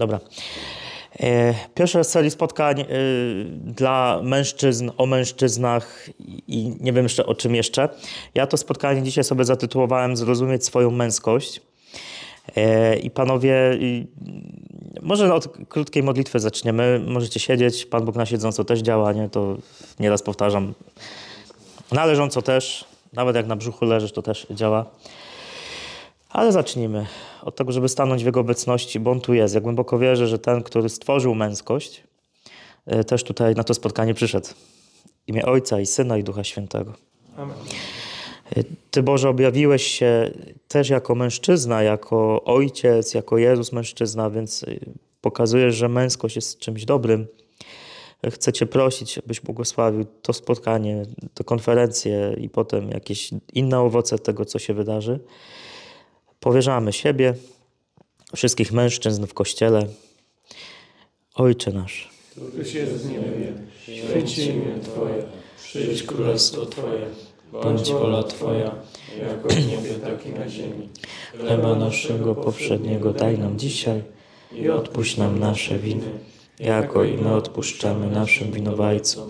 Dobra. E, pierwsze z serii spotkań e, dla mężczyzn o mężczyznach i nie wiem jeszcze o czym jeszcze. Ja to spotkanie dzisiaj sobie zatytułowałem Zrozumieć swoją męskość. E, I panowie, może od krótkiej modlitwy zaczniemy. Możecie siedzieć, Pan Bóg na siedząco też działa, nie? To nieraz powtarzam. Na leżąco też, nawet jak na brzuchu leżysz, to też działa. Ale zacznijmy od tego, żeby stanąć w Jego obecności, bo On tu jest. Ja głęboko wierzę, że ten, który stworzył męskość, e, też tutaj na to spotkanie przyszedł. W imię Ojca i Syna i Ducha Świętego. Amen. E, Ty Boże objawiłeś się też jako mężczyzna, jako ojciec, jako Jezus mężczyzna, więc e, pokazujesz, że męskość jest czymś dobrym. Chcę Cię prosić, abyś błogosławił to spotkanie, tę konferencję i potem jakieś inne owoce tego, co się wydarzy. Powierzamy siebie, wszystkich mężczyzn w Kościele. Ojcze nasz. Któryś jest w niebie, święć imię Twoje, przyjdź królestwo Twoje, bądź wola Twoja, jako w niebie, tak i na ziemi. Chleba naszego powszedniego daj nam dzisiaj i odpuść nam nasze winy, jako i my odpuszczamy naszym winowajcom.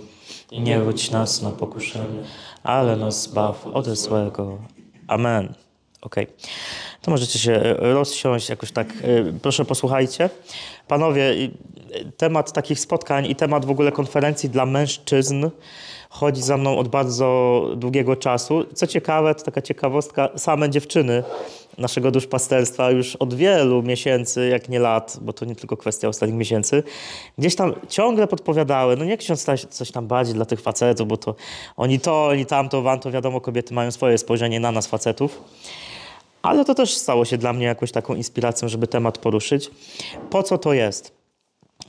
I nie wódź nas na pokuszenie, ale nas zbaw ode złego. Amen. Okej. Okay to możecie się e, rozsiąść jakoś tak. E, proszę posłuchajcie. Panowie, temat takich spotkań i temat w ogóle konferencji dla mężczyzn chodzi za mną od bardzo długiego czasu. Co ciekawe, to taka ciekawostka, same dziewczyny naszego duszpasterstwa już od wielu miesięcy, jak nie lat, bo to nie tylko kwestia ostatnich miesięcy, gdzieś tam ciągle podpowiadały, no nie ksiądz coś tam bardziej dla tych facetów, bo to oni to, oni tamto, wam to wiadomo, kobiety mają swoje spojrzenie na nas facetów. Ale to też stało się dla mnie jakąś taką inspiracją, żeby temat poruszyć. Po co to jest?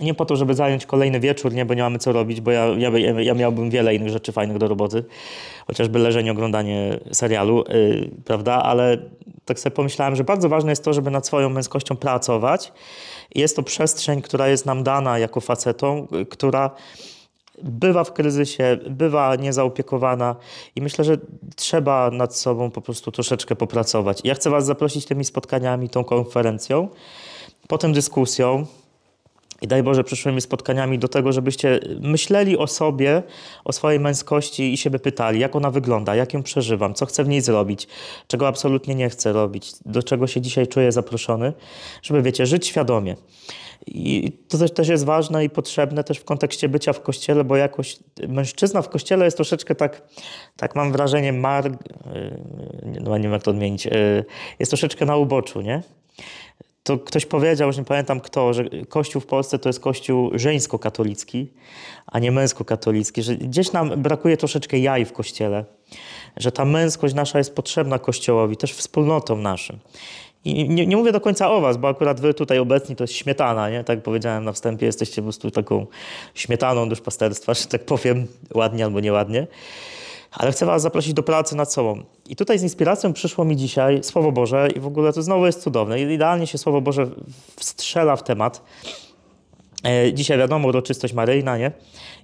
Nie po to, żeby zająć kolejny wieczór, nie, bo nie mamy co robić, bo ja, ja, ja miałbym wiele innych rzeczy fajnych do roboty, chociażby leżenie, oglądanie serialu, yy, prawda? Ale tak sobie pomyślałem, że bardzo ważne jest to, żeby nad swoją męskością pracować. Jest to przestrzeń, która jest nam dana jako facetom, która bywa w kryzysie, bywa niezaopiekowana i myślę, że trzeba nad sobą po prostu troszeczkę popracować. Ja chcę Was zaprosić tymi spotkaniami, tą konferencją, potem dyskusją i daj Boże przyszłymi spotkaniami do tego, żebyście myśleli o sobie, o swojej męskości i siebie pytali, jak ona wygląda, jak ją przeżywam, co chcę w niej zrobić, czego absolutnie nie chcę robić, do czego się dzisiaj czuję zaproszony, żeby, wiecie, żyć świadomie. I to też, też jest ważne i potrzebne też w kontekście bycia w kościele, bo jakoś mężczyzna w kościele jest troszeczkę tak, tak mam wrażenie, mar, y, no nie wiem jak to odmienić, y, jest troszeczkę na uboczu, nie? To ktoś powiedział, już nie pamiętam kto, że kościół w Polsce to jest kościół żeńsko-katolicki, a nie męsko-katolicki, że gdzieś nam brakuje troszeczkę jaj w kościele, że ta męskość nasza jest potrzebna kościołowi, też wspólnotom naszym. I nie, nie, mówię do końca o was, bo akurat wy tutaj obecni to jest śmietana, nie? Tak powiedziałem na wstępie, jesteście po prostu taką śmietaną duszpasterstwa, że tak powiem, ładnie albo nieładnie. Ale chcę was zaprosić do pracy nad sobą. I tutaj z inspiracją przyszło mi dzisiaj Słowo Boże i w ogóle to znowu jest cudowne. Idealnie się Słowo Boże wstrzela w temat. E, dzisiaj wiadomo, uroczystość Maryjna, nie?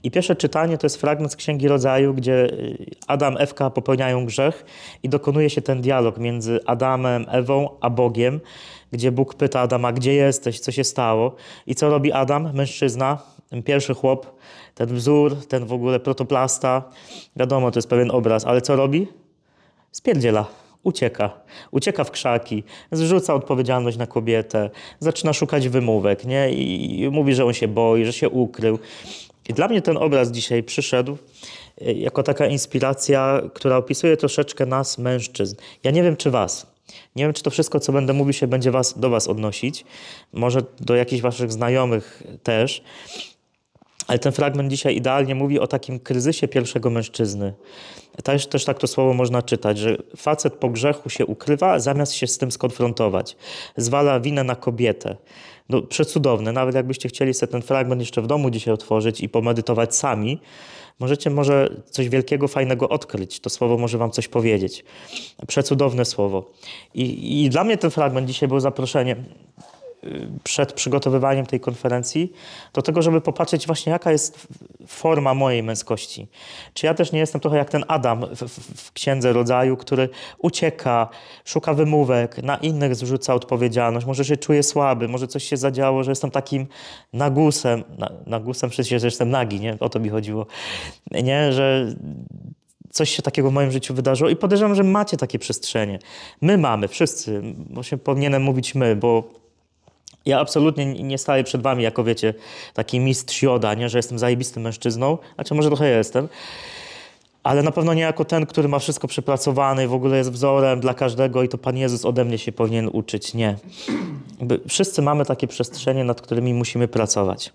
I pierwsze czytanie to jest fragment z Księgi Rodzaju, gdzie y, Adam, Ewka popełniają grzech i dokonuje się ten dialog między Adamem, Ewą, a Bogiem, gdzie Bóg pyta Adama, gdzie jesteś, co się stało. I co robi Adam, mężczyzna, pierwszy chłop, ten wzór, ten w ogóle protoplasta. Wiadomo, to jest pewien obraz, ale co robi? Spierdziela ucieka. Ucieka w krzaki, zrzuca odpowiedzialność na kobietę, zaczyna szukać wymówek nie? i mówi, że on się boi, że się ukrył. I dla mnie ten obraz dzisiaj przyszedł e, jako taka inspiracja, która opisuje troszeczkę nas, mężczyzn. Ja nie wiem, czy was. Nie wiem, czy to wszystko, co będę mówił, się będzie was, do was odnosić. Może do jakichś waszych znajomych też. Ale ten fragment dzisiaj idealnie mówi o takim kryzysie pierwszego mężczyzny. Też, też tak to słowo można czytać, że facet po grzechu się ukrywa, zamiast się z tym skonfrontować. Zwala winę na kobietę. No, przecudowne. Nawet jakbyście chcieli sobie ten fragment jeszcze w domu dzisiaj otworzyć i pomedytować sami, możecie może coś wielkiego, fajnego odkryć. To słowo może wam coś powiedzieć. Przecudowne słowo. I, i dla mnie ten fragment dzisiaj był zaproszeniem przed przygotowywaniem tej konferencji do tego, żeby popatrzeć właśnie jaka jest forma mojej męskości. Czy ja też nie jestem trochę jak ten Adam w, w, Księdze Rodzaju, który ucieka, szuka wymówek, na innych zrzuca odpowiedzialność, może się czuje słaby, może coś się zadziało, że jestem takim nagusem, na, nagusem przecież, jestem nagi, nie? O to mi chodziło. Nie, że coś się takiego w moim życiu wydarzyło i podejrzewam, że macie takie przestrzenie. My mamy, wszyscy, właśnie powinienem mówić my, bo ja absolutnie nie staję przed wami jako, wiecie, taki mistrz joda, nie, że jestem zajebistym mężczyzną, znaczy może trochę jestem, ale na pewno nie jako ten, który ma wszystko przepracowane i w ogóle jest wzorem dla każdego i to Pan Jezus ode mnie się powinien uczyć. Nie. Wszyscy mamy takie przestrzenie, nad którymi musimy pracować.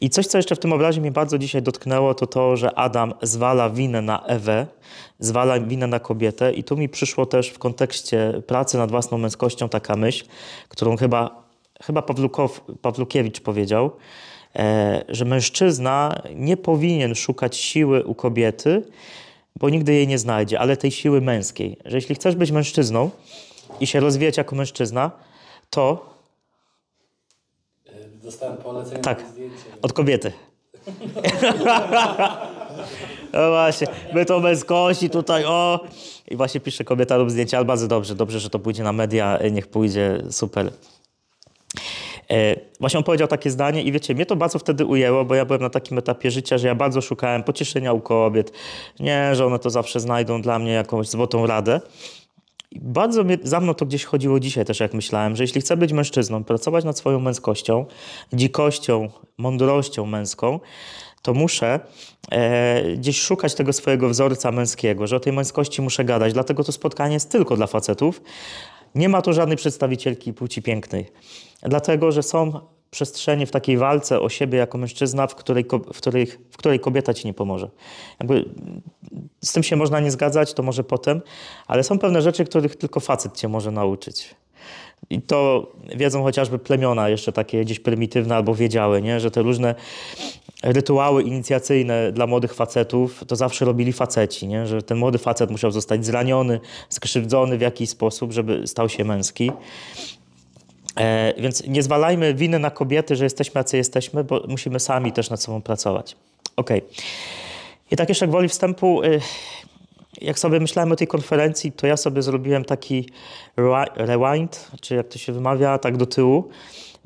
I coś, co jeszcze w tym obrazie mnie bardzo dzisiaj dotknęło, to to, że Adam zwala winę na Ewę, zwala winę na kobietę. I tu mi przyszło też w kontekście pracy nad własną męskością taka myśl, którą chyba, chyba Pawlukow, Pawlukiewicz powiedział, e, że mężczyzna nie powinien szukać siły u kobiety, bo nigdy jej nie znajdzie, ale tej siły męskiej. Że jeśli chcesz być mężczyzną i się rozwijać jako mężczyzna, to Dostałem polecenie Tak. od kobiety. No właśnie, my to męskości tutaj, o! I właśnie pisze kobieta lub zdjęcie, ale bardzo dobrze, dobrze, że to pójdzie na media, niech pójdzie, super. E, Właśnie on powiedział takie zdanie i wiecie, mnie to bardzo wtedy ujęło, bo ja byłem na takim etapie życia, że ja bardzo szukałem pocieszenia u kobiet. Nie, że one to zawsze znajdą dla mnie jakąś złotą radę. I bardzo mnie, za mną to gdzieś chodziło dzisiaj też, jak myślałem, że jeśli chcę być mężczyzną, pracować nad swoją męskością, dzikością, mądrością męską, to muszę e, gdzieś szukać tego swojego wzorca męskiego, że o tej męskości muszę gadać. Dlatego to spotkanie jest tylko dla facetów. Nie ma tu żadnej przedstawicielki płci pięknej. Dlatego, że są przestrzenie w takiej walce o siebie jako mężczyzna, w której, w której, w której kobieta ci nie pomoże. Jakby z tym się można nie zgadzać, to może potem, ale są pewne rzeczy, których tylko facet cię może nauczyć. I to wiedzą chociażby plemiona jeszcze takie gdzieś prymitywne albo wiedziały, nie? że te różne rytuały inicjacyjne dla młodych facetów to zawsze robili faceci, nie? że ten młody facet musiał zostać zraniony, skrzywdzony w jakiś sposób, żeby stał się męski. E, więc nie zwalajmy winy na kobiety, że jesteśmy jacy jesteśmy, bo musimy sami też nad sobą pracować. Okej. I tak jeszcze gwoli wstępu, y, jak sobie myślałem o tej konferencji, to ja sobie zrobiłem taki rewi- rewind, czy jak to się wymawia, tak do tyłu.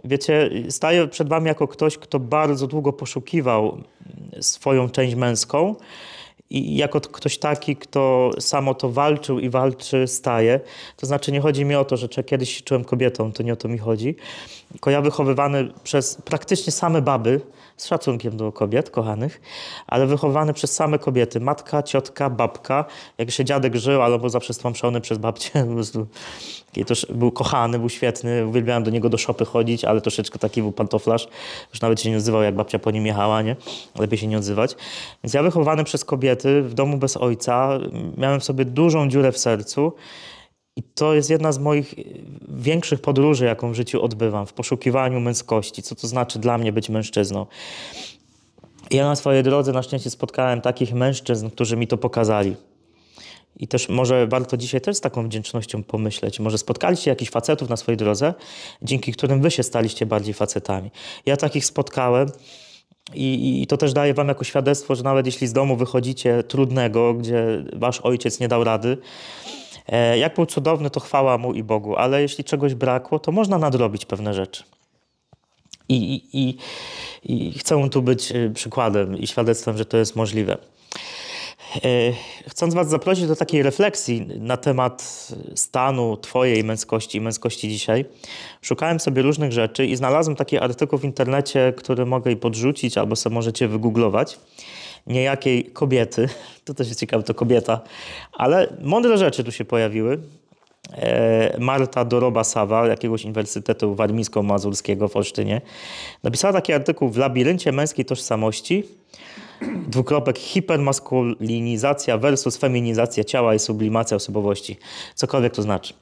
Wiecie, staję przed wami jako ktoś, kto bardzo długo poszukiwał swoją część męską i jako ktoś taki, kto samo to walczył i walczy, staje. To znaczy nie chodzi mi o to, że kiedyś się czułem kobietą, to nie o to mi chodzi. Tylko ja wychowywany przez praktycznie same baby, z szacunkiem do kobiet kochanych, ale wychowywany przez same kobiety. Matka, ciotka, babka. Jak się dziadek żył, albo był zawsze stłamszony przez babcię. Też był kochany, był świetny. Uwielbiałem do niego do szopy chodzić, ale troszeczkę taki był pantoflarz. Już nawet się nie odzywał, jak babcia po nim jechała, nie? Lepiej się nie odzywać. Więc ja wychowany przez kobiety, w domu bez ojca, miałem w sobie dużą dziurę w sercu. I to jest jedna z moich większych podróży, jaką w życiu odbywam, w poszukiwaniu męskości, co to znaczy dla mnie być mężczyzną. Ja na swojej drodze na szczęście spotkałem takich mężczyzn, którzy mi to pokazali. I też może warto dzisiaj też z taką wdzięcznością pomyśleć. Może spotkaliście jakichś facetów na swojej drodze, dzięki którym wy się staliście bardziej facetami. Ja takich spotkałem i, i to też daje wam jako świadectwo, że nawet jeśli z domu wychodzicie trudnego, gdzie wasz ojciec nie dał rady, Jak był cudowny, to chwała mu i Bogu, ale jeśli czegoś brakło, to można nadrobić pewne rzeczy. I, i, i, i chcę tu być e, przykładem i świadectwem, że to jest możliwe. E, Chcąc Was zaprosić do takiej refleksji na temat stanu Twojej męskości i męskości dzisiaj, szukałem sobie różnych rzeczy i znalazłem taki artykuł w internecie, który mogę podrzucić, albo sobie możecie wygooglować niejakiej kobiety, to też jest ciekawe, to kobieta, ale mądre rzeczy tu się pojawiły. E, Marta Doroba-Sawa, jakiegoś Uniwersytetu Warmińsko-Mazurskiego w Olsztynie, napisała taki artykuł w labiryncie męskiej tożsamości, dwukropek hipermaskulinizacja versus feminizacja ciała i sublimacja osobowości. Cokolwiek to znaczy.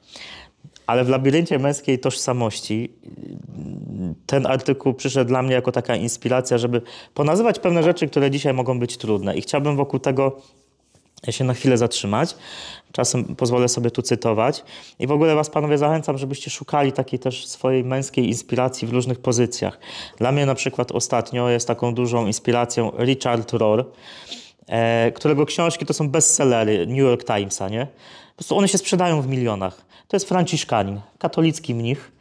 Ale w labiryncie męskiej tożsamości ten artykuł przyszedł dla mnie jako taka inspiracja, żeby ponazywać pewne rzeczy, które dzisiaj mogą być trudne. I chciałbym wokół tego się na chwilę zatrzymać. Czasem pozwolę sobie tu cytować. I w ogóle Was, panowie, zachęcam, żebyście szukali takiej też swojej męskiej inspiracji w różnych pozycjach. Dla mnie na przykład ostatnio jest taką dużą inspiracją Richard Rohr, e, którego książki to są bestsellery New York Timesa, nie? Po prostu one się sprzedają w milionach. To jest franciszkanin, katolicki mnich,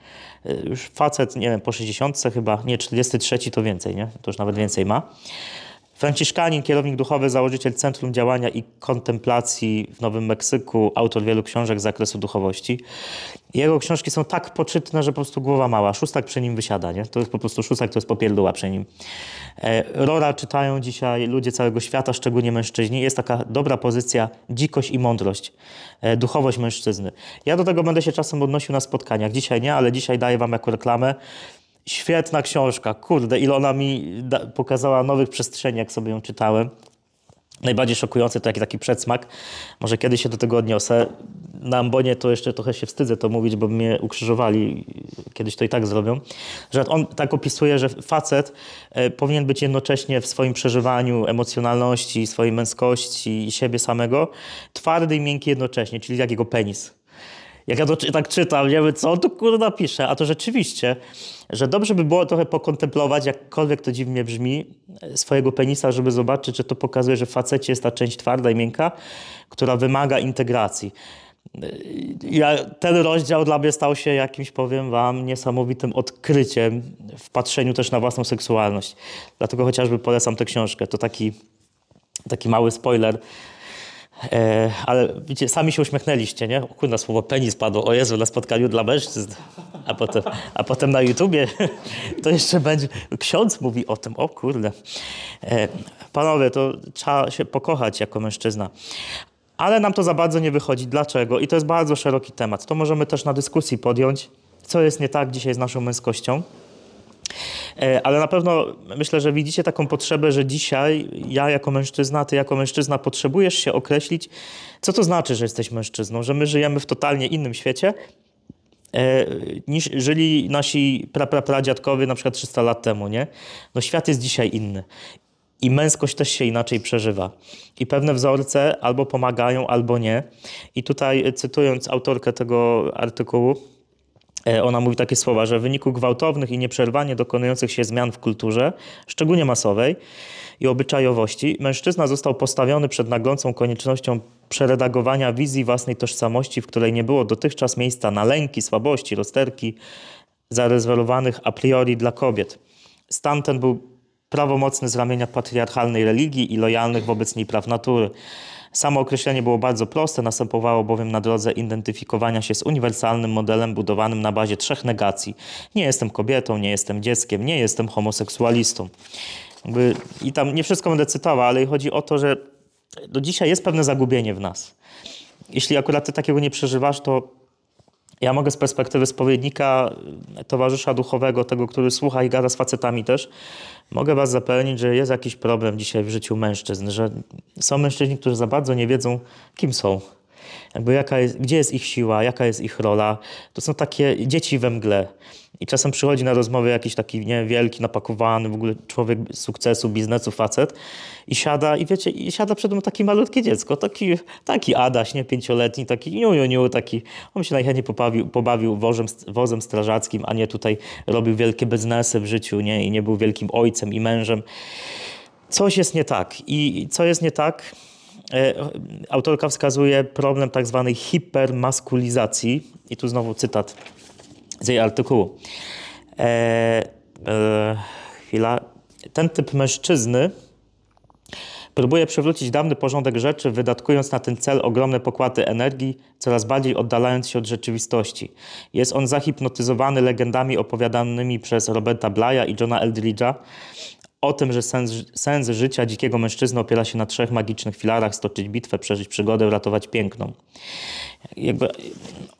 e, już facet, nie wiem, po 60 chyba, nie, 43 to więcej, nie? To już nawet więcej ma. Franciszkanin, kierownik duchowy, założyciel Centrum Działania i Kontemplacji w Nowym Meksyku, autor wielu książek z zakresu duchowości. Jego książki są tak poczytne, że po prostu głowa mała. Szóstak przy nim wysiada, nie? To jest po prostu szóstak, to jest popierdła przy nim. E, Rora czytają dzisiaj ludzie całego świata, szczególnie mężczyźni. Jest taka dobra pozycja dzikość i mądrość, e, duchowość mężczyzny. Ja do tego będę się czasem odnosił na spotkaniach. Dzisiaj nie, ale dzisiaj daję wam jako reklamę. Świetna książka, kurde, ile ona mi pokazała nowych przestrzeni, jak sobie ją czytałem. Najbardziej szokujący to taki, taki przedsmak. Może kiedyś się do tego odniosę. Na ambonie to jeszcze trochę się wstydzę to mówić, bo mnie ukrzyżowali. Kiedyś to i tak zrobią. Że on tak opisuje, że facet e, powinien być jednocześnie w swoim przeżywaniu emocjonalności, swojej męskości i siebie samego twardy i miękki jednocześnie, czyli jak jego penis. Jak ja to czy- tak czytam, nie wiem, co on tu kurwa pisze, a to rzeczywiście, że dobrze by było trochę pokontemplować, jakkolwiek to dziwnie brzmi, e, swojego penisa, żeby zobaczyć, że to pokazuje, że w facecie jest ta część twarda i miękka, która wymaga integracji. E, Ja, ten rozdział dla mnie stał się jakimś, powiem wam, niesamowitym odkryciem w patrzeniu też na własną seksualność. Dlatego chociażby polecam tę książkę. To taki, taki mały spoiler. E, ale widzicie, sami się uśmiechnęliście, nie? O kurna, słowo penis padło, o Jezu, na spotkaniu dla mężczyzn. A potem, a potem na YouTubie to jeszcze będzie, ksiądz mówi o tym, o kurde. E, panowie, to trzeba się pokochać jako mężczyzna. Ale nam to za bardzo nie wychodzi. Dlaczego? I to jest bardzo szeroki temat. To możemy też na dyskusji podjąć, co jest nie tak dzisiaj z naszą męskością. E, Ale na pewno myślę, że widzicie taką potrzebę, że dzisiaj ja jako mężczyzna, ty jako mężczyzna potrzebujesz się określić, co to znaczy, że jesteś mężczyzną, że my żyjemy w totalnie innym świecie e, niż żyli nasi pra, pra, pradziadkowie na przykład 300 lat temu, nie? No świat jest dzisiaj inny. I męskość też się inaczej przeżywa. I pewne wzorce albo pomagają, albo nie. I tutaj e, cytując autorkę tego artykułu, Ona mówi takie słowa, że w wyniku gwałtownych i nieprzerwanie dokonujących się zmian w kulturze, szczególnie masowej i obyczajowości, mężczyzna został postawiony przed naglącą koniecznością przeredagowania wizji własnej tożsamości, w której nie było dotychczas miejsca na lęki, słabości, rozterki zarezerwowanych a priori dla kobiet. Stan ten był prawomocny z ramienia patriarchalnej religii i lojalnych wobec niej praw natury. Samo określenie było bardzo proste, następowało bowiem na drodze identyfikowania się z uniwersalnym modelem budowanym na bazie trzech negacji. Nie jestem kobietą, nie jestem dzieckiem, nie jestem homoseksualistą. I tam nie wszystko będę cytował, ale chodzi o to, że do dzisiaj jest pewne zagubienie w nas. Jeśli akurat ty takiego nie przeżywasz, to ja mogę z perspektywy spowiednika, e, towarzysza duchowego, tego, który słucha i gada z facetami też, mogę was zapewnić, że jest jakiś problem dzisiaj w życiu mężczyzn, że są mężczyźni, którzy za bardzo nie wiedzą, kim są. Jakby jaka jest, gdzie jest ich siła, jaka jest ich rola. To są takie dzieci we mgle. I czasem przychodzi na rozmowę jakiś taki nie, wielki, napakowany, w ogóle człowiek sukcesu, biznesu, facet i siada, i wiecie, i siada przed mną takie malutkie dziecko, taki, taki Adaś, nie, pięcioletni, taki niu, niu, niu, taki, on się najchętniej pobawił, pobawił wozem, wozem strażackim, a nie tutaj robił wielkie biznesy w życiu, nie, i nie był wielkim ojcem i mężem. Coś jest nie tak. I co jest nie tak? E, Autorka wskazuje problem tak zwanej hipermaskulizacji. I tu znowu cytat z jej artykułu. E, e, chwila. Ten typ mężczyzny próbuje przywrócić dawny porządek rzeczy, wydatkując na ten cel ogromne pokłady energii, coraz bardziej oddalając się od rzeczywistości. Jest on zahipnotyzowany legendami opowiadanymi przez Roberta Blaya i Johna Eldridge'a o tym, że sens, sens życia dzikiego mężczyzny opiera się na trzech magicznych filarach: stoczyć bitwę, przeżyć przygodę, ratować piękną. Jakby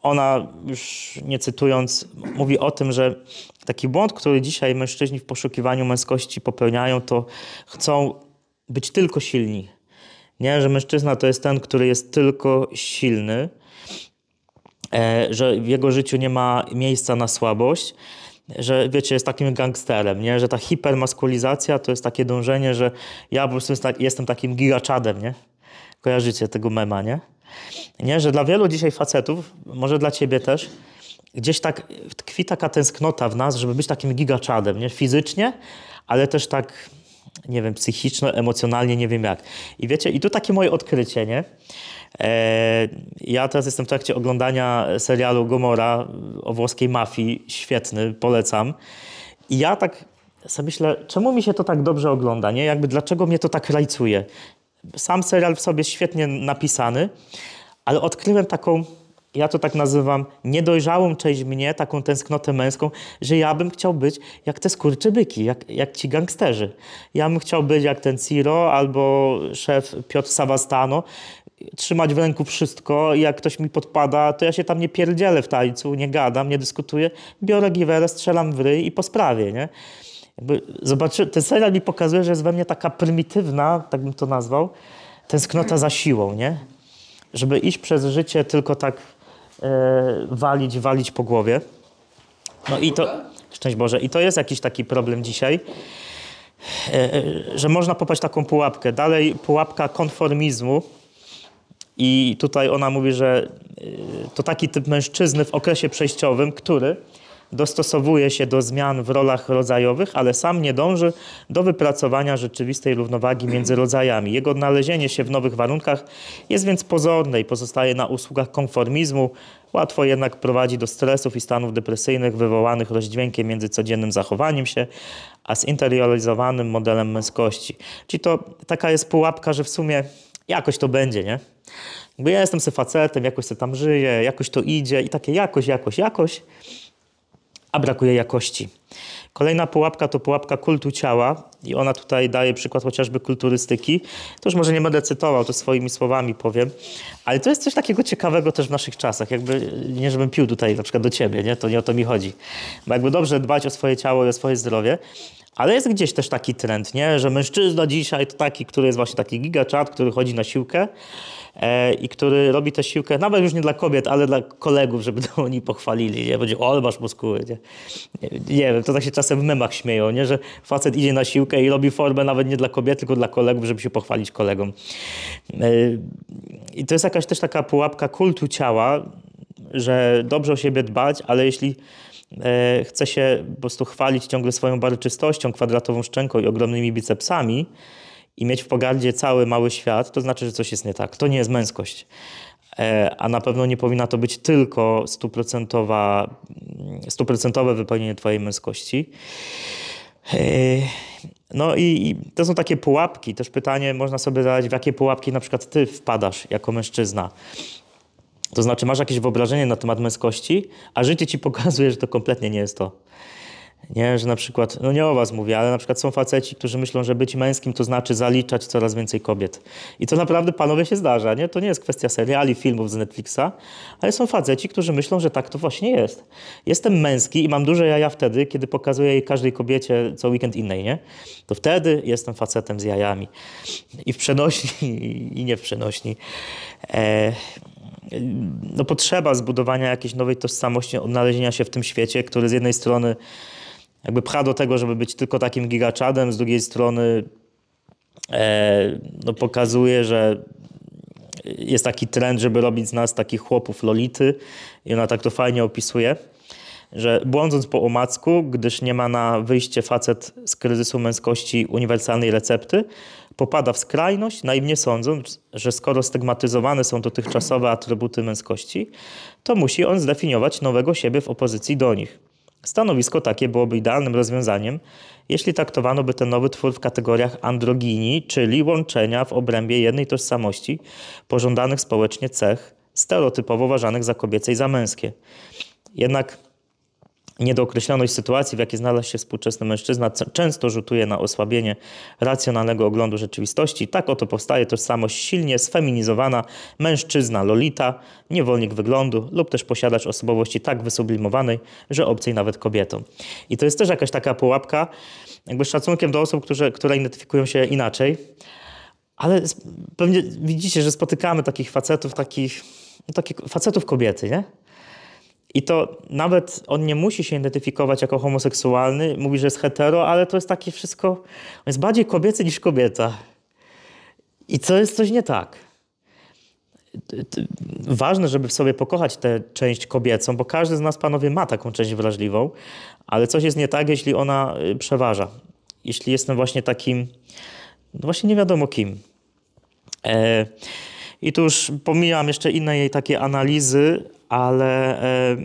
ona, już nie cytując, mówi o tym, że taki błąd, który dzisiaj mężczyźni w poszukiwaniu męskości popełniają, to chcą być tylko silni. Nie, że mężczyzna to jest ten, który jest tylko silny, e, że w jego życiu nie ma miejsca na słabość, że wiecie, jest takim gangsterem, nie? że ta hipermaskulizacja to jest takie dążenie, że ja po prostu tak- jestem takim gigaczadem, nie? Kojarzycie tego mema, nie? Nie, że dla wielu dzisiaj facetów, może dla ciebie też, gdzieś tak tkwi taka tęsknota w nas, żeby być takim gigaczadem, nie? Fizycznie, ale też tak, nie wiem, psychiczno, emocjonalnie, nie wiem jak. I wiecie, i tu takie moje odkrycie, nie? E, ja teraz jestem w trakcie oglądania serialu Gomora o włoskiej mafii. Świetny, polecam. I ja tak sobie myślę, czemu mi się to tak dobrze ogląda, nie? Jakby dlaczego mnie to tak rajcuje? Sam serial w sobie świetnie napisany, ale odkryłem taką, ja to tak nazywam, niedojrzałą część mnie, taką tęsknotę męską, że ja bym chciał być jak te skurczybyki, jak, jak ci gangsterzy. Ja bym chciał być jak ten Ciro albo szef Piotr Savastano, trzymać w ręku wszystko i jak ktoś mi podpada, to ja się tam nie pierdzielę w tańcu, nie gadam, nie dyskutuję, biorę giwerę, strzelam w ryj i po sprawie, nie? Jakby zobaczy, ten serial mi pokazuje, że jest we mnie taka prymitywna, tak bym to nazwał, tęsknota za siłą, nie? Żeby iść przez życie tylko tak e, walić, walić po głowie. No i to, szczęść Boże, i to jest jakiś taki problem dzisiaj, e, e, że można popaść taką pułapkę. Dalej pułapka konformizmu, i tutaj ona mówi, że y, to taki typ mężczyzny w okresie przejściowym, który dostosowuje się do zmian w rolach rodzajowych, ale sam nie dąży do wypracowania rzeczywistej równowagi między rodzajami. Jego odnalezienie się w nowych warunkach jest więc pozorne i pozostaje na usługach konformizmu. Łatwo jednak prowadzi do stresów i stanów depresyjnych wywołanych rozdźwiękiem między codziennym zachowaniem się, a zinterioryzowanym modelem męskości. Czyli to taka jest pułapka, że w sumie jakoś to będzie, nie? Jakby ja jestem sobie facetem, jakoś sobie tam żyję, jakoś to idzie i takie jakoś, jakoś, jakoś, a brakuje jakości. Kolejna pułapka to pułapka kultu ciała i ona tutaj daje przykład chociażby kulturystyki. To już może nie będę cytował, to swoimi słowami powiem, ale to jest coś takiego ciekawego też w naszych czasach. Jakby, nie żebym pił tutaj na przykład do ciebie, nie? to nie o to mi chodzi. Bo jakby dobrze dbać o swoje ciało i o swoje zdrowie, ale jest gdzieś też taki trend, nie? że mężczyzna dzisiaj to taki, który jest właśnie taki gigaczat, który chodzi na siłkę e, i który robi tę siłkę nawet już nie dla kobiet, ale dla kolegów, żeby to oni pochwalili. Nie? Będzie, o, masz muskuły. Nie? Nie, wiem, to tak się czasem w memach śmieją, nie? że facet idzie na siłkę i robi formę nawet nie dla kobiet, tylko dla kolegów, żeby się pochwalić kolegom. E, I to jest jakaś też taka pułapka kultu ciała, że dobrze o siebie dbać, ale jeśli chce się po prostu chwalić ciągle swoją barczystością, kwadratową szczęką i ogromnymi bicepsami i mieć w pogardzie cały mały świat, to znaczy, że coś jest nie tak. To nie jest męskość. E, a na pewno nie powinna to być tylko stuprocentowa, stuprocentowe wypełnienie twojej męskości. E, no i, i to są takie pułapki. Też pytanie można sobie zadać, w jakie pułapki na przykład ty wpadasz jako mężczyzna. To znaczy masz jakieś wyobrażenie na temat męskości, a życie ci pokazuje, że to kompletnie nie jest to. Nie, że na przykład, no nie o was mówię, ale na przykład są faceci, którzy myślą, że być męskim to znaczy zaliczać coraz więcej kobiet. I to naprawdę panowie się zdarza, nie? To nie jest kwestia seriali, filmów z Netflixa, ale są faceci, którzy myślą, że tak to właśnie jest. Jestem męski i mam duże jaja wtedy, kiedy pokazuję każdej kobiecie co weekend innej, nie? To wtedy jestem facetem z jajami. I w przenośni, i nie w przenośni. E no, potrzeba zbudowania jakiejś nowej tożsamości, odnalezienia się w tym świecie, który z jednej strony jakby pcha do tego, żeby być tylko takim gigaczadem, z drugiej strony e, no, pokazuje, że jest taki trend, żeby robić z nas takich chłopów lolity i ona tak to fajnie opisuje, że błądząc po omacku, gdyż nie ma na wyjście facet z kryzysu męskości uniwersalnej recepty, popada w skrajność, naiwnie sądząc, że skoro stygmatyzowane są dotychczasowe atrybuty męskości, to musi on zdefiniować nowego siebie w opozycji do nich. Stanowisko takie byłoby idealnym rozwiązaniem, jeśli traktowano by ten nowy twór w kategoriach androginii, czyli łączenia w obrębie jednej tożsamości pożądanych społecznie cech, stereotypowo uważanych za kobiece i za męskie. Jednak Niedookreśloność sytuacji, w jakiej znalazł się współczesny mężczyzna, często rzutuje na osłabienie racjonalnego oglądu rzeczywistości. Tak oto powstaje tożsamość silnie sfeminizowana mężczyzna Lolita, niewolnik wyglądu lub też posiadacz osobowości tak wysublimowanej, że obcej nawet kobietom. I to jest też jakaś taka pułapka, jakby szacunkiem do osób, które, które identyfikują się inaczej. Ale pewnie widzicie, że spotykamy takich facetów, takich, no, takich facetów kobiety, nie? I to nawet on nie musi się identyfikować jako homoseksualny, mówi, że jest hetero, ale to jest takie wszystko, on jest bardziej kobiecy niż kobieta. I to jest coś nie tak. ważne, żeby w sobie pokochać tę część kobiecą, bo każdy z nas, panowie, ma taką część wrażliwą, ale coś jest nie tak, jeśli ona y, przeważa. Jeśli jestem właśnie takim, no właśnie nie wiadomo kim. E, I tu już pomijam jeszcze inne jej takie analizy, ale e,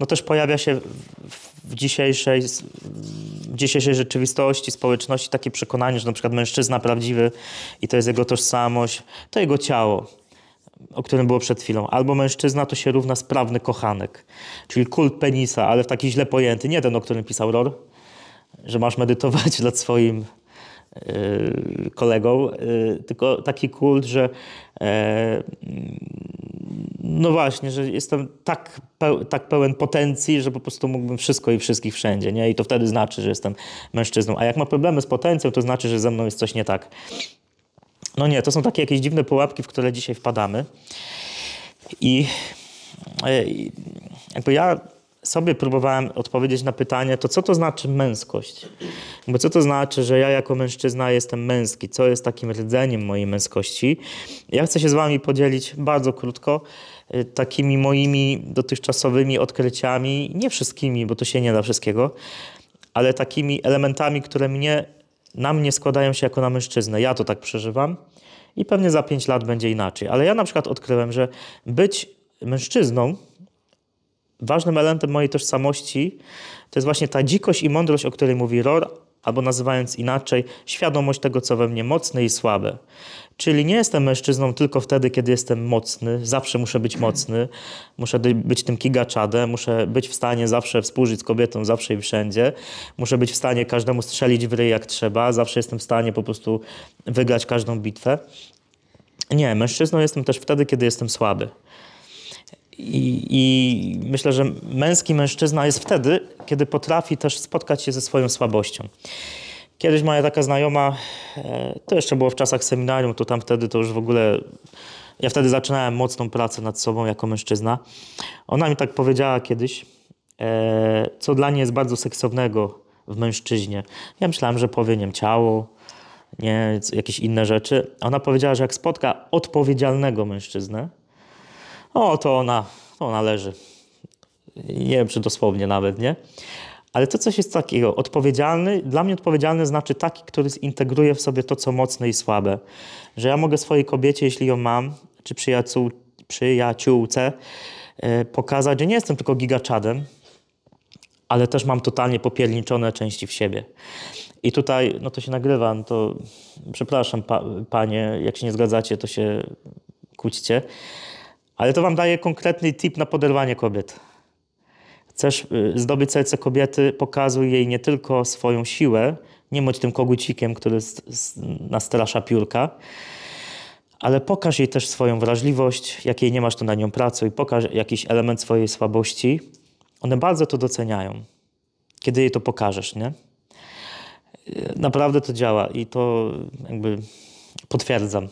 no też pojawia się w, dzisiejszej, w dzisiejszej rzeczywistości, społeczności takie przekonanie, że na przykład mężczyzna prawdziwy i to jest jego tożsamość, to jego ciało, o którym było przed chwilą. Albo mężczyzna to się równa sprawny kochanek, czyli kult penisa, ale w taki źle pojęty, nie ten, o którym pisał Ror, że masz medytować nad swoim yy, kolegą, yy, tylko taki kult, że e, no właśnie, że jestem tak, peł, tak pełen potencji, że po prostu mógłbym wszystko i wszystkich wszędzie, nie? I to wtedy znaczy, że jestem mężczyzną. A jak ma problemy z potencją, to znaczy, że ze mną jest coś nie tak. No nie, to są takie jakieś dziwne pułapki, w które dzisiaj wpadamy. I e, jakby ja sobie próbowałem odpowiedzieć na pytanie, to co to znaczy męskość? Bo co to znaczy, że ja jako mężczyzna jestem męski? Co jest takim rdzeniem mojej męskości? Ja chcę się z wami podzielić bardzo krótko takimi moimi dotychczasowymi odkryciami, nie wszystkimi, bo to się nie da wszystkiego, ale takimi elementami, które mnie, na mnie składają się jako na mężczyznę. Ja to tak przeżywam i pewnie za pięć lat będzie inaczej. Ale ja na przykład odkryłem, że być mężczyzną ważnym elementem mojej tożsamości to jest właśnie ta dzikość i mądrość, o której mówi Ror, albo nazywając inaczej, świadomość tego, co we mnie mocne i słabe. Czyli nie jestem mężczyzną tylko wtedy, kiedy jestem mocny, zawsze muszę być mocny, muszę być tym kigaczadem, muszę być w stanie zawsze współżyć z kobietą, zawsze i wszędzie, muszę być w stanie każdemu strzelić w ryj jak trzeba, zawsze jestem w stanie po prostu wygrać każdą bitwę. Nie, mężczyzną jestem też wtedy, kiedy jestem słaby. I, I myślę, że męski mężczyzna jest wtedy, kiedy potrafi też spotkać się ze swoją słabością. Kiedyś moja taka znajoma, e, to jeszcze było w czasach seminarium, to tam wtedy to już w ogóle. Ja wtedy zaczynałem mocną pracę nad sobą jako mężczyzna. Ona mi tak powiedziała kiedyś, e, co dla niej jest bardzo seksownego w mężczyźnie. Ja myślałem, że powie, nie ciało, nie, jakieś inne rzeczy. Ona powiedziała, że jak spotka odpowiedzialnego mężczyznę, o, to ona, to ona leży. Nie wiem, czy dosłownie nawet, nie? Ale to coś jest takiego. Odpowiedzialny, dla mnie odpowiedzialny znaczy taki, który zintegruje w sobie to, co mocne i słabe. Że ja mogę swojej kobiecie, jeśli ją mam, czy przyjaciół, przyjaciółce, e, pokazać, że nie jestem tylko gigaczadem, ale też mam totalnie popierniczone części w siebie. I tutaj, no to się nagrywa, no to przepraszam pa, panie, jak się nie zgadzacie, to się kłóćcie. Ale to wam daje konkretny tip na poderwanie kobiet. Chcesz y, zdobyć serce kobiety, pokazuj jej nie tylko swoją siłę, nie bądź tym kogucikiem, który nastrasza piórka, ale pokaż jej też swoją wrażliwość, jak jej nie masz, to na nią pracuj, pokaż jakiś element swojej słabości. One bardzo to doceniają, kiedy jej to pokażesz, nie? Y, Naprawdę to działa i to jakby potwierdzam.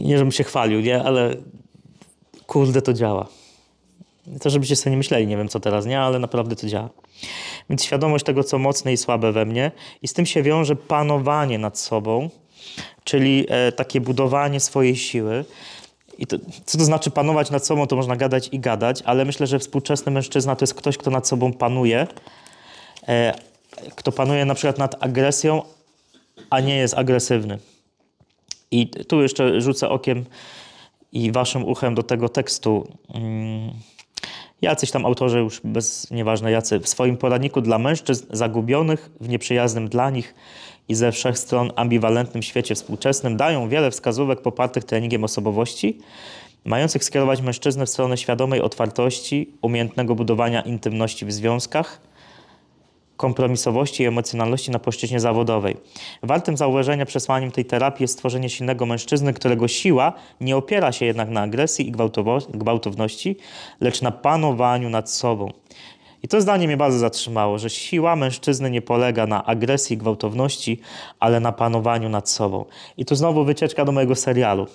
Nie, żebym się chwalił, nie? Ale kurde, to działa. To, żebyście sobie nie myśleli, nie wiem co teraz, nie? Ale naprawdę to działa. Więc świadomość tego, co mocne i słabe we mnie i z tym się wiąże panowanie nad sobą, czyli e, takie budowanie swojej siły. I to, co to znaczy panować nad sobą, to można gadać i gadać, ale myślę, że współczesny mężczyzna to jest ktoś, kto nad sobą panuje, e, kto panuje na przykład nad agresją, a nie jest agresywny. I tu jeszcze rzucę okiem i waszym uchem do tego tekstu. Mm, Jacyś tam autorzy, już bez nieważne jacy, w swoim poradniku dla mężczyzn zagubionych w nieprzyjaznym dla nich i ze wszech stron ambiwalentnym świecie współczesnym dają wiele wskazówek popartych treningiem osobowości, mających skierować mężczyznę w stronę świadomej otwartości, umiejętnego budowania intymności w związkach, kompromisowości i emocjonalności na płaszczyźnie zawodowej. Wartym zauważenia przesłaniem tej terapii jest stworzenie silnego mężczyzny, którego siła nie opiera się jednak na agresji i gwałtowności, lecz na panowaniu nad sobą. I to zdanie mnie bardzo zatrzymało, że siła mężczyzny nie polega na agresji i gwałtowności, ale na panowaniu nad sobą. I tu znowu wycieczka do mojego serialu.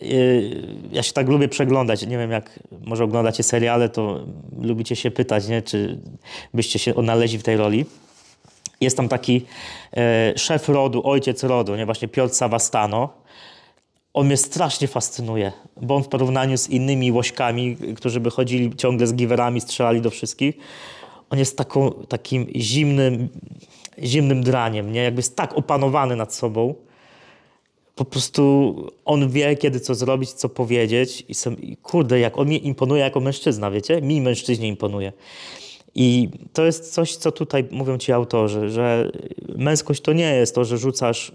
Yy, ja się tak lubię przeglądać. Nie wiem, jak może oglądacie seriale, to lubicie się pytać, nie? czy byście się odnaleźli w tej roli. Jest tam taki e, szef rodu, ojciec rodu, nie? właśnie Piotr Savastano. on mnie strasznie fascynuje, bo on w porównaniu z innymi łośkami, którzy by chodzili ciągle z giwerami, strzelali do wszystkich, on jest taką, takim zimnym, zimnym draniem, nie? Jakby jest tak opanowany nad sobą. Po prostu on wie, kiedy co zrobić, co powiedzieć. I, sam, i kurde, jak on mi imponuje jako mężczyzna, wiecie? Mi mężczyźnie imponuje. I to jest coś, co tutaj mówią ci autorzy, że męskość to nie jest to, że rzucasz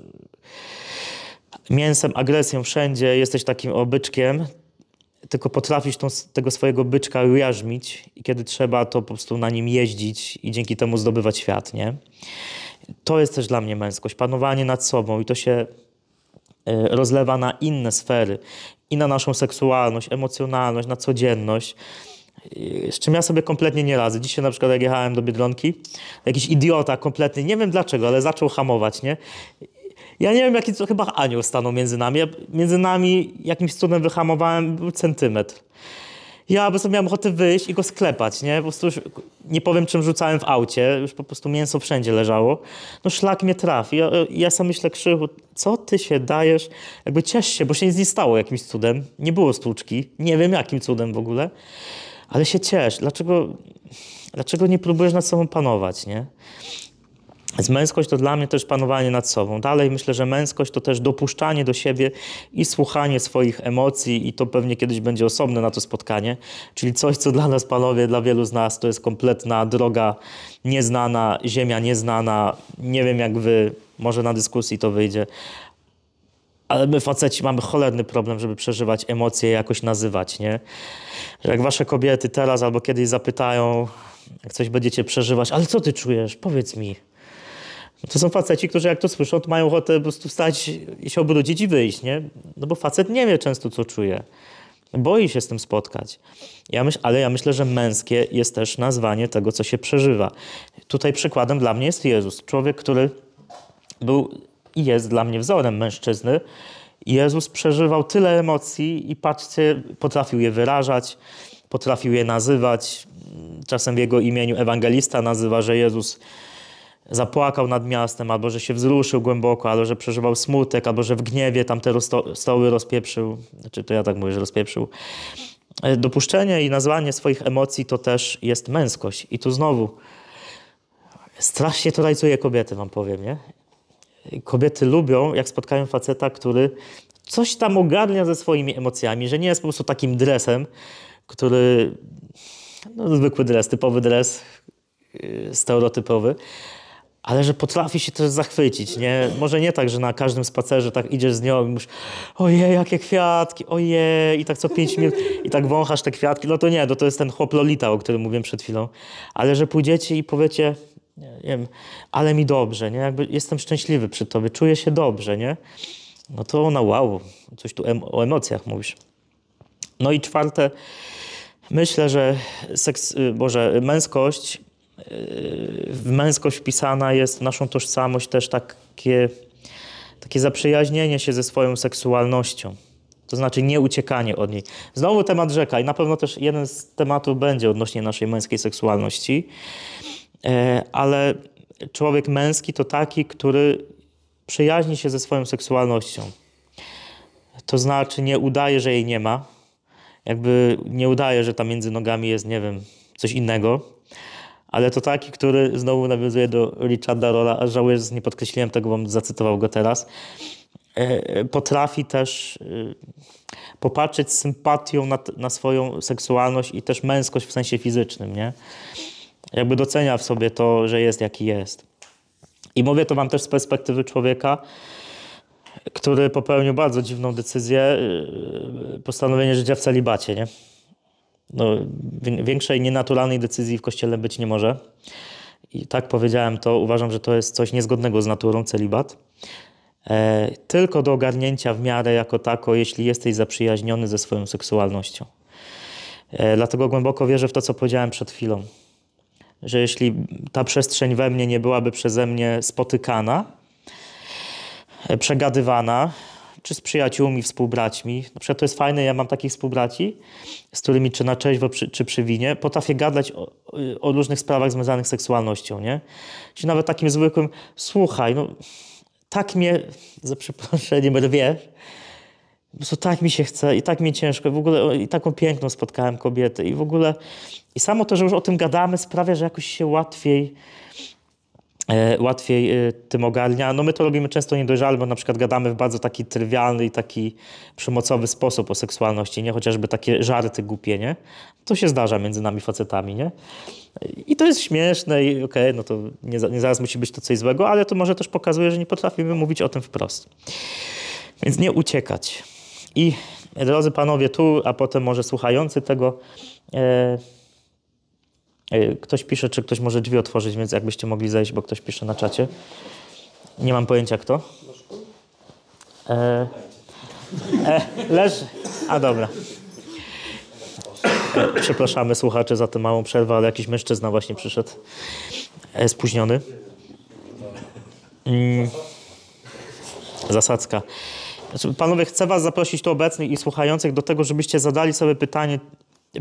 mięsem, agresją wszędzie, jesteś takim obyczkiem, tylko potrafisz tą, tego swojego byczka ujarzmić i kiedy trzeba, to po prostu na nim jeździć i dzięki temu zdobywać świat, nie? To jest też dla mnie męskość, panowanie nad sobą i to się rozlewa na inne sfery i na naszą seksualność, emocjonalność, na codzienność. I Z czym ja sobie kompletnie nie radzę. Dzisiaj na przykład jak jechałem do Biedronki, jakiś idiota kompletny, nie wiem dlaczego, ale zaczął hamować, nie? Ja nie wiem, jaki to chyba anioł stanął między nami. Ja, między nami jakimś cudem wyhamowałem był centymetr. Ja po prostu miałem ochotę wyjść i go sklepać, nie? Po prostu już nie powiem, czym rzucałem w aucie, już po prostu mięso wszędzie leżało. No szlak mnie trafi. Ja, ja sam myślę, Krzychu, co ty się dajesz? Jakby ciesz się, bo się nic nie stało jakimś cudem. Nie było stłuczki. Nie wiem, jakim cudem w ogóle. Ale się ciesz. Dlaczego, dlaczego nie próbujesz nad sobą panować, nie? Więc męskość to dla mnie też panowanie nad sobą. Dalej myślę, że męskość to też dopuszczanie do siebie i słuchanie swoich emocji, i to pewnie kiedyś będzie osobne na to spotkanie. Czyli coś, co dla nas, panowie, dla wielu z nas to jest kompletna droga nieznana, ziemia nieznana. Nie wiem, jak wy, może na dyskusji to wyjdzie. Ale my faceci mamy cholerny problem, żeby przeżywać emocje, jakoś nazywać, nie? Że jak wasze kobiety teraz albo kiedyś zapytają, jak coś będziecie przeżywać, ale co ty czujesz? Powiedz mi. To są faceci, którzy jak to słyszą, to mają ochotę po prostu wstać i się obrócić i wyjść, nie? No bo facet nie wie często, co czuje. Boi się z tym spotkać. Ja myśl, ale ja myślę, że męskie jest też nazwanie tego, co się przeżywa. Tutaj przykładem dla mnie jest Jezus. Człowiek, który był i jest dla mnie wzorem mężczyzny. Jezus przeżywał tyle emocji i patrzcie, potrafił je wyrażać, potrafił je nazywać. Czasem w jego imieniu ewangelista nazywa, że Jezus zapłakał nad miastem, albo że się wzruszył głęboko, albo że przeżywał smutek, albo że w gniewie tam te stoły rozpieprzył. Znaczy, to ja tak mówię, że rozpieprzył. E, Dopuszczenie i nazwanie swoich emocji to też jest męskość. I tu znowu strasznie to rajcuje kobiety, wam powiem, nie? Kobiety lubią, jak spotkają faceta, który coś tam ogarnia ze swoimi emocjami, że nie jest po prostu takim dresem, który, no zwykły dres, typowy dres, yy, stereotypowy, ale że potrafi się też zachwycić, nie? Może nie tak, że na każdym spacerze tak idziesz z nią i mówisz ojej, jakie kwiatki, ojej, i tak co pięć minut i tak wąchasz te kwiatki, no to nie, no to jest ten chłop Lolita, o którym mówiłem przed chwilą. Ale że pójdziecie i powiecie, nie wiem, ale mi dobrze, nie? Jakby jestem szczęśliwy przy tobie, czuję się dobrze, nie? No to ona, wow, coś tu em o emocjach mówisz. No i czwarte, myślę, że seks, y, Boże, męskość w męskość wpisana jest w naszą tożsamość też takie, takie zaprzyjaźnienie się ze swoją seksualnością. To znaczy nie uciekanie od niej. Znowu temat rzeka i na pewno też jeden z tematów będzie odnośnie naszej męskiej seksualności. E, Ale człowiek męski to taki, który przyjaźni się ze swoją seksualnością. To znaczy nie udaje, że jej nie ma. Jakby nie udaje, że tam między nogami jest, nie wiem, coś innego ale to taki, który znowu nawiązuje do Richarda Rolla, a żałuję, że nie podkreśliłem tego, bo zacytował go teraz. E, Potrafi też e, popatrzeć z sympatią na, na swoją seksualność i też męskość w sensie fizycznym, nie? Jakby docenia w sobie to, że jest jaki jest. I mówię to wam też z perspektywy człowieka, który popełnił bardzo dziwną decyzję, e, postanowienie życia w celibacie, nie? No, większej nienaturalnej decyzji w kościele być nie może. I tak powiedziałem to, uważam, że to jest coś niezgodnego z naturą, celibat. E, tylko do ogarnięcia w miarę jako tako, jeśli jesteś zaprzyjaźniony ze swoją seksualnością. E, dlatego głęboko wierzę w to, co powiedziałem przed chwilą. Że jeśli ta przestrzeń we mnie nie byłaby przeze mnie spotykana, e, przegadywana, czy z przyjaciółmi, współbraćmi. Na przykład to jest fajne, ja mam takich współbraci, z którymi czy na trzeźwo, czy przy winie, potrafię gadać o, o, różnych sprawach związanych z seksualnością, nie? Czy nawet takim zwykłym, słuchaj, no tak mnie, za przeproszeniem, rwiesz, po prostu tak mi się chce i tak mi ciężko. I w ogóle i taką piękną spotkałem kobietę i w ogóle i samo to, że już o tym gadamy sprawia, że jakoś się łatwiej łatwiej e, tym ogarnia. No my to robimy często niedojrzale, bo na przykład gadamy w bardzo taki trywialny i taki przemocowy sposób o seksualności, nie? Chociażby takie żarty głupie, nie? To się zdarza między nami facetami, nie? I to jest śmieszne i okej, no to nie, nie zaraz musi być to coś złego, ale to może też pokazuje, że nie potrafimy mówić o tym wprost. Więc nie uciekać. I drodzy panowie, tu, a potem może słuchający tego, e, e, ktoś pisze, czy ktoś może drzwi otworzyć, więc jakbyście mogli zejść, bo ktoś pisze na czacie. Nie mam pojęcia kto. E, e. A dobra. E, przepraszamy słuchaczy za tę małą przerwę, ale jakiś mężczyzna właśnie przyszedł. E, spóźniony. Mm. Zasadzka. Znaczy, Panowie, chcę Was zaprosić tu obecnych i słuchających do tego, żebyście zadali sobie pytanie,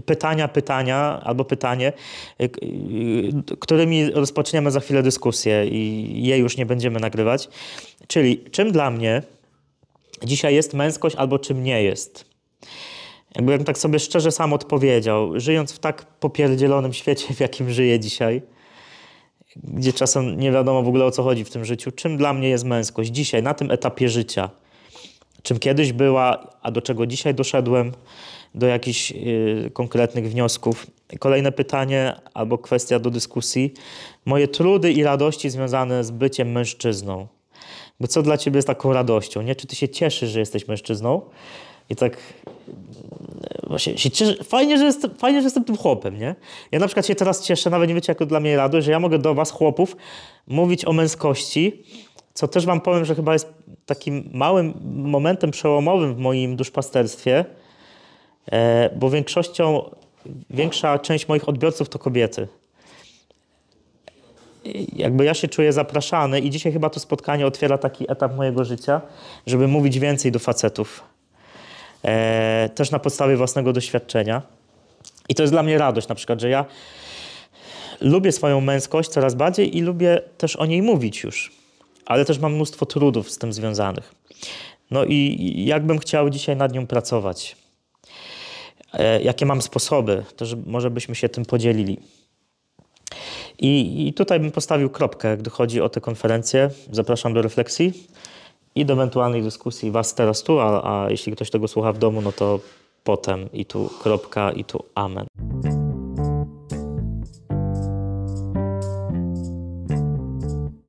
pytania, pytania albo pytanie, y, y, którymi rozpoczniemy za chwilę dyskusję i je już nie będziemy nagrywać. Czyli czym dla mnie dzisiaj jest męskość albo czym nie jest? Jakbym tak sobie szczerze sam odpowiedział, żyjąc w tak popierdzielonym świecie, w jakim żyję dzisiaj, gdzie czasem nie wiadomo w ogóle o co chodzi w tym życiu, czym dla mnie jest męskość dzisiaj, na tym etapie życia? Czym kiedyś była, a do czego dzisiaj doszedłem, do jakichś y, konkretnych wniosków. Kolejne pytanie albo kwestia do dyskusji. Moje trudy i radości związane z byciem mężczyzną. Bo co dla ciebie jest taką radością? Nie? Czy ty się cieszysz, że jesteś mężczyzną? I tak e, właśnie się cieszę, fajnie, że jestem, fajnie, że jestem tym chłopem, nie? Ja na przykład się teraz cieszę, nawet nie wiecie, jak to dla mnie radość, że ja mogę do was, chłopów, mówić o męskości, co też wam powiem, że chyba jest takim małym momentem przełomowym w moim duszpasterstwie, bo większością, większa część moich odbiorców to kobiety. Jakby ja się czuję zapraszany i dzisiaj chyba to spotkanie otwiera taki etap mojego życia, żeby mówić więcej do facetów. E, też na podstawie własnego doświadczenia. I to jest dla mnie radość na przykład, że ja lubię swoją męskość coraz bardziej i lubię też o niej mówić już. Ale też mam mnóstwo trudów z tym związanych. No i jakbym chciał dzisiaj nad nią pracować. E, jakie mam sposoby, to że może byśmy się tym podzielili. I, I tutaj bym postawił kropkę, gdy chodzi o tę konferencję. Zapraszam do refleksji i do ewentualnej dyskusji Was teraz tu, a, a jeśli ktoś tego słucha w domu, no to potem i tu kropka i tu amen.